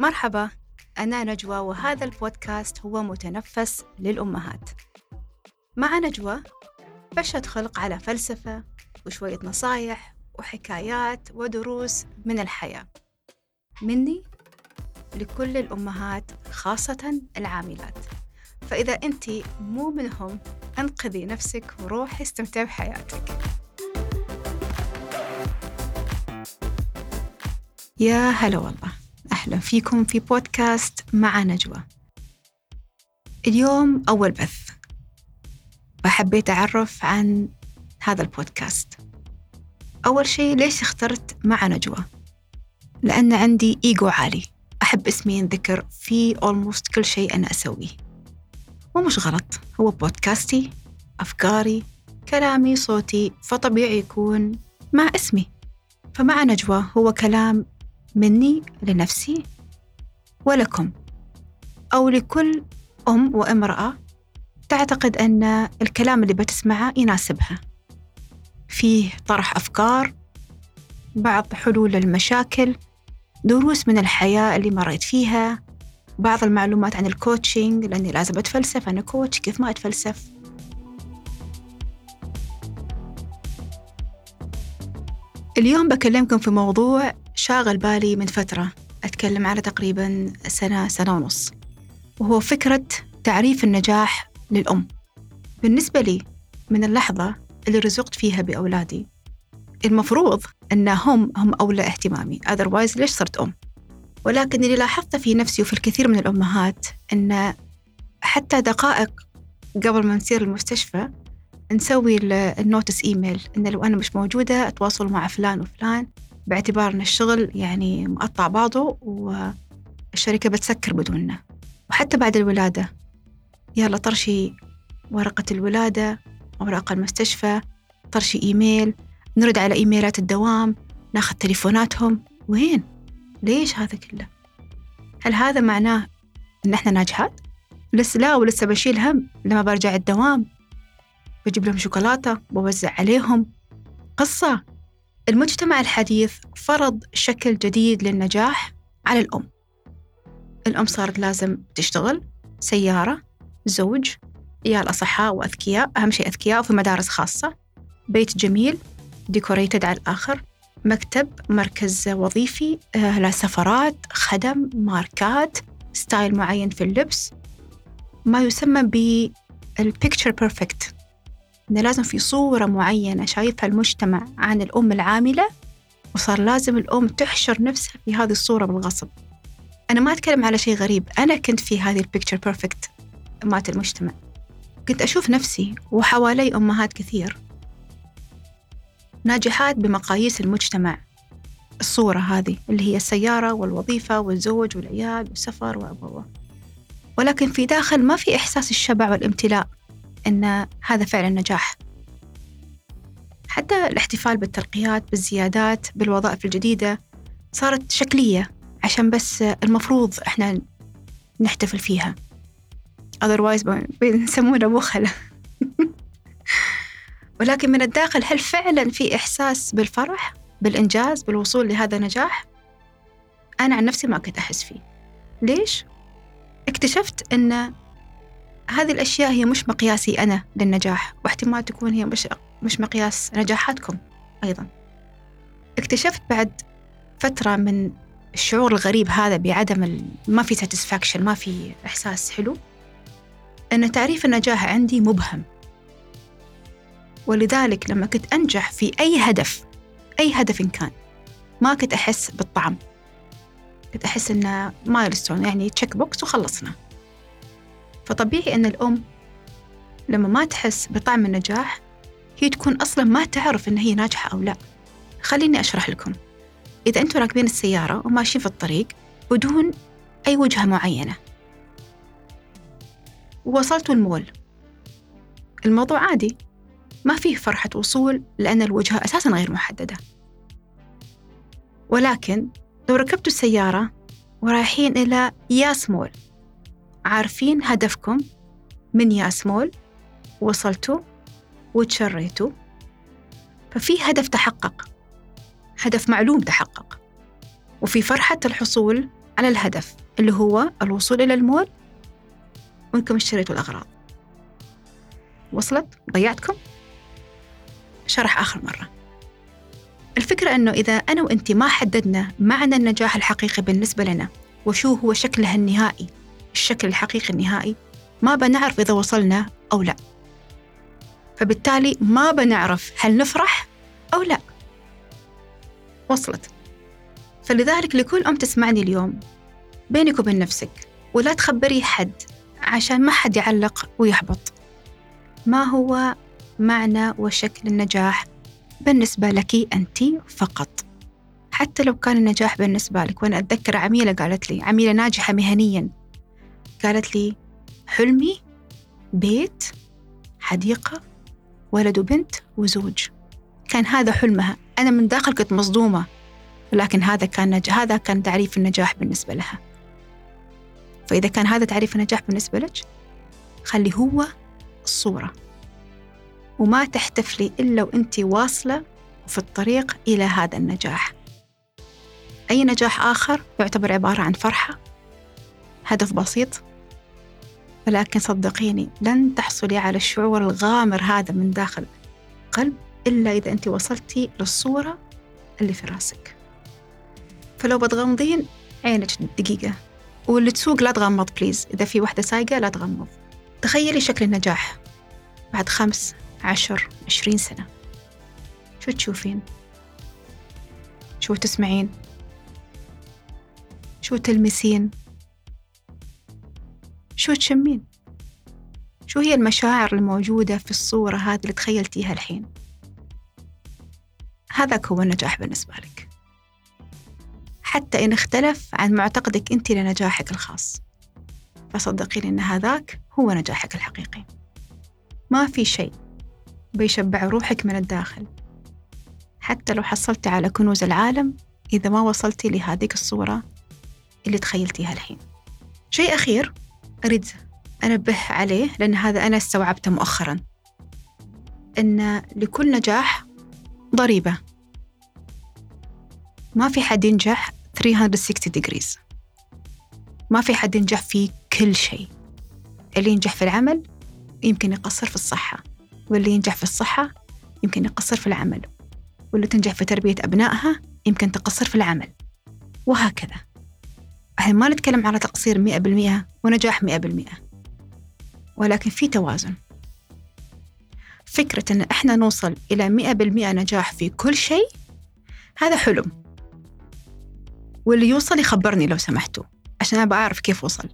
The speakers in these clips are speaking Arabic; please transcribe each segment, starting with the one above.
مرحبا أنا نجوى وهذا البودكاست هو متنفس للأمهات. مع نجوى بشهد خلق على فلسفة وشوية نصايح وحكايات ودروس من الحياة. مني لكل الأمهات خاصة العاملات. فإذا أنت مو منهم أنقذي نفسك وروحي استمتعي بحياتك. يا هلا والله. أهلا فيكم في بودكاست مع نجوى. اليوم أول بث. فحبيت أعرف عن هذا البودكاست. أول شيء ليش اخترت مع نجوى؟ لأن عندي إيجو عالي. أحب اسمي ينذكر في almost كل شيء أنا أسويه. ومش غلط هو بودكاستي أفكاري كلامي صوتي فطبيعي يكون مع اسمي. فمع نجوى هو كلام مني لنفسي ولكم أو لكل أم وامرأة تعتقد أن الكلام اللي بتسمعه يناسبها. فيه طرح أفكار بعض حلول المشاكل دروس من الحياة اللي مريت فيها بعض المعلومات عن الكوتشنج لأني لازم أتفلسف أنا كوتش كيف ما أتفلسف؟ اليوم بكلمكم في موضوع شاغل بالي من فترة. أتكلم على تقريبا سنة سنة ونص. وهو فكرة تعريف النجاح للأم. بالنسبة لي من اللحظة اللي رزقت فيها بأولادي. المفروض أن هم هم أولى اهتمامي. Otherwise ليش صرت أم؟ ولكن اللي لاحظته في نفسي وفي الكثير من الأمهات أن حتى دقائق قبل ما نسير المستشفى نسوي ال notes email إن لو أنا مش موجودة أتواصل مع فلان وفلان. باعتبار أن الشغل يعني مقطع بعضه والشركة بتسكر بدوننا وحتى بعد الولادة يلا طرشي ورقة الولادة أوراق المستشفى طرشي إيميل نرد على إيميلات الدوام ناخذ تليفوناتهم وين؟ ليش هذا كله؟ هل هذا معناه إن إحنا ناجحات؟ لسه لا ولسه بشيل هم لما برجع الدوام بجيب لهم شوكولاتة بوزع عليهم قصة المجتمع الحديث فرض شكل جديد للنجاح على الأم. الأم صارت لازم تشتغل سيارة زوج عيال أصحاء وأذكياء أهم شيء أذكياء وفي مدارس خاصة بيت جميل ديكوريتد على الآخر مكتب مركز وظيفي آه، لا سفرات خدم ماركات style معين في اللبس. ما يسمى بال picture perfect إنه لازم في صورة معينة شايفها المجتمع عن الأم العاملة وصار لازم الأم تحشر نفسها في هذه الصورة بالغصب. أنا ما أتكلم على شيء غريب أنا كنت في هذه ال picture perfect مات المجتمع. كنت أشوف نفسي وحوالي أمهات كثير. ناجحات بمقاييس المجتمع. الصورة هذه اللي هي السيارة والوظيفة والزوج والعيال والسفر وأبوه ولكن في داخل ما في إحساس الشبع والامتلاء. أن هذا فعلا نجاح حتى الاحتفال بالترقيات بالزيادات بالوظائف الجديدة صارت شكلية عشان بس المفروض إحنا نحتفل فيها. Otherwise بنسمونه بخلة ولكن من الداخل هل فعلا في إحساس بالفرح بالإنجاز بالوصول لهذا النجاح؟ أنا عن نفسي ما كنت أحس فيه. ليش؟ اكتشفت أن هذه الأشياء هي مش مقياسي أنا للنجاح واحتمال تكون هي مش, مش مقياس نجاحاتكم أيضا. اكتشفت بعد فترة من الشعور الغريب هذا بعدم ما في ساتسفاكشن ما في إحساس حلو أن تعريف النجاح عندي مبهم. ولذلك لما كنت أنجح في أي هدف أي هدف إن كان ما كنت أحس بالطعم. كنت أحس إنه milestone يعني check box وخلصنا. فطبيعي أن الأم لما ما تحس بطعم النجاح هي تكون أصلا ما تعرف إن هي ناجحة أو لا. خليني أشرح لكم. إذا أنتم راكبين السيارة وماشيين في الطريق بدون أي وجهة معينة ووصلتوا المول الموضوع عادي. ما فيه فرحة وصول لأن الوجهة أساسا غير محددة. ولكن لو ركبتوا السيارة ورايحين إلى ياس مول عارفين هدفكم من ياس مول وصلتوا وتشريتوا ففي هدف تحقق هدف معلوم تحقق وفي فرحة الحصول على الهدف اللي هو الوصول إلى المول وإنكم اشتريتوا الأغراض وصلت؟ ضيعتكم؟ شرح آخر مرة الفكرة أنه إذا أنا وأنت ما حددنا معنى النجاح الحقيقي بالنسبة لنا وشو هو شكلها النهائي الشكل الحقيقي النهائي ما بنعرف إذا وصلنا أو لا. فبالتالي ما بنعرف هل نفرح أو لا. وصلت. فلذلك لكل أم تسمعني اليوم بينك وبين نفسك ولا تخبري حد عشان ما حد يعلق ويحبط. ما هو معنى وشكل النجاح بالنسبة لك أنت فقط؟ حتى لو كان النجاح بالنسبة لك وأنا أتذكر عميلة قالت لي عميلة ناجحة مهنيا قالت لي حلمي بيت حديقة ولد وبنت وزوج. كان هذا حلمها. أنا من داخل كنت مصدومة ولكن هذا كان نج... هذا كان تعريف النجاح بالنسبة لها. فإذا كان هذا تعريف النجاح بالنسبة لك خلي هو الصورة. وما تحتفلي إلا وأنت واصلة في الطريق إلى هذا النجاح. أي نجاح آخر يعتبر عبارة عن فرحة؟ هدف بسيط. ولكن صدقيني لن تحصلي على الشعور الغامر هذا من داخل القلب إلا إذا أنت وصلتي للصورة اللي في راسك فلو بتغمضين عينك دقيقة واللي تسوق لا تغمض بليز إذا في وحدة سايقة لا تغمض تخيلي شكل النجاح بعد خمس عشر عشرين سنة شو تشوفين؟ شو تسمعين؟ شو تلمسين؟ شو تشمين؟ شو هي المشاعر الموجودة في الصورة هذه اللي تخيلتيها الحين؟ هذا هو النجاح بالنسبة لك. حتى إن اختلف عن معتقدك أنت لنجاحك الخاص. فصدقيني أن هذاك هو نجاحك الحقيقي. ما في شيء بيشبع روحك من الداخل. حتى لو حصلتي على كنوز العالم إذا ما وصلتي لهذيك الصورة اللي تخيلتيها الحين. شيء أخير أريد أنبه عليه لأن هذا أنا استوعبته مؤخرا. أن لكل نجاح ضريبة. ما في حد ينجح 360 degrees. ما في حد ينجح في كل شيء. اللي ينجح في العمل يمكن يقصر في الصحة واللي ينجح في الصحة يمكن يقصر في العمل واللي تنجح في تربية أبنائها يمكن تقصر في العمل. وهكذا. إحنا ما نتكلم على تقصير مئة بالمئة ونجاح مئة بالمئة. ولكن في توازن. فكرة أن إحنا نوصل إلى مئة بالمئة نجاح في كل شيء هذا حلم. واللي يوصل يخبرني لو سمحتوا عشان أنا بعرف كيف وصل.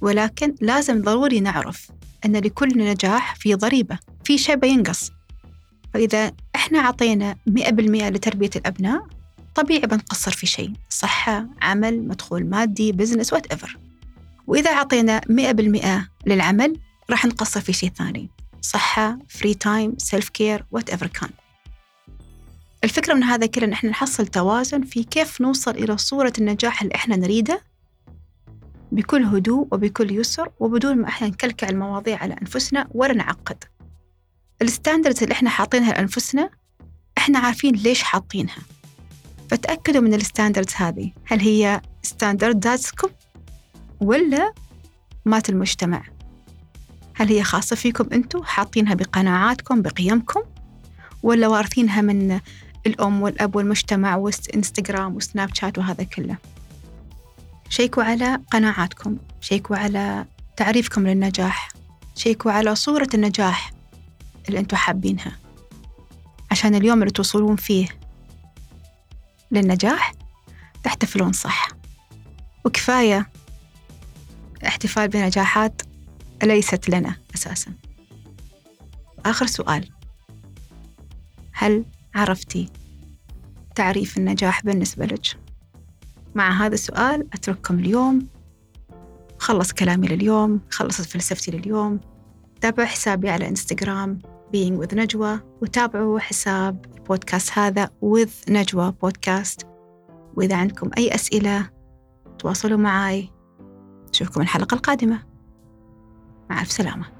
ولكن لازم ضروري نعرف أن لكل نجاح في ضريبة في شيء بينقص. فإذا إحنا عطينا مئة بالمئة لتربية الأبناء طبيعي بنقصر في شيء صحة عمل مدخول مادي business whatever وإذا عطينا مئة بالمئة للعمل راح نقصر في شيء ثاني. صحة free time self care whatever كان. الفكرة من هذا كله إن إحنا نحصل توازن في كيف نوصل إلى صورة النجاح اللي إحنا نريده بكل هدوء وبكل يسر وبدون ما إحنا نكلكع المواضيع على أنفسنا ولا نعقد. ال standards اللي إحنا حاطينها لأنفسنا إحنا عارفين ليش حاطينها. فتأكدوا من ال standards هذه. هل هي standardاتكم ولا مات المجتمع؟ هل هي خاصة فيكم أنتم حاطينها بقناعاتكم بقيمكم ولا وارثينها من الأم والأب والمجتمع وإنستغرام وسناب شات وهذا كله؟ شيكوا على قناعاتكم شيكوا على تعريفكم للنجاح شيكوا على صورة النجاح اللي أنتم حابينها. عشان اليوم اللي توصلون فيه للنجاح تحتفلون صح. وكفاية احتفال بنجاحات ليست لنا أساسا. آخر سؤال. هل عرفتي تعريف النجاح بالنسبة لك؟ مع هذا السؤال أترككم اليوم. خلص كلامي لليوم خلصت فلسفتي لليوم. تابعوا حسابي على إنستغرام. Being with نجوى وتابعوا حساب البودكاست هذا with نجوى بودكاست وإذا عندكم أي أسئلة تواصلوا معي أشوفكم الحلقة القادمة. مع ألف سلامة.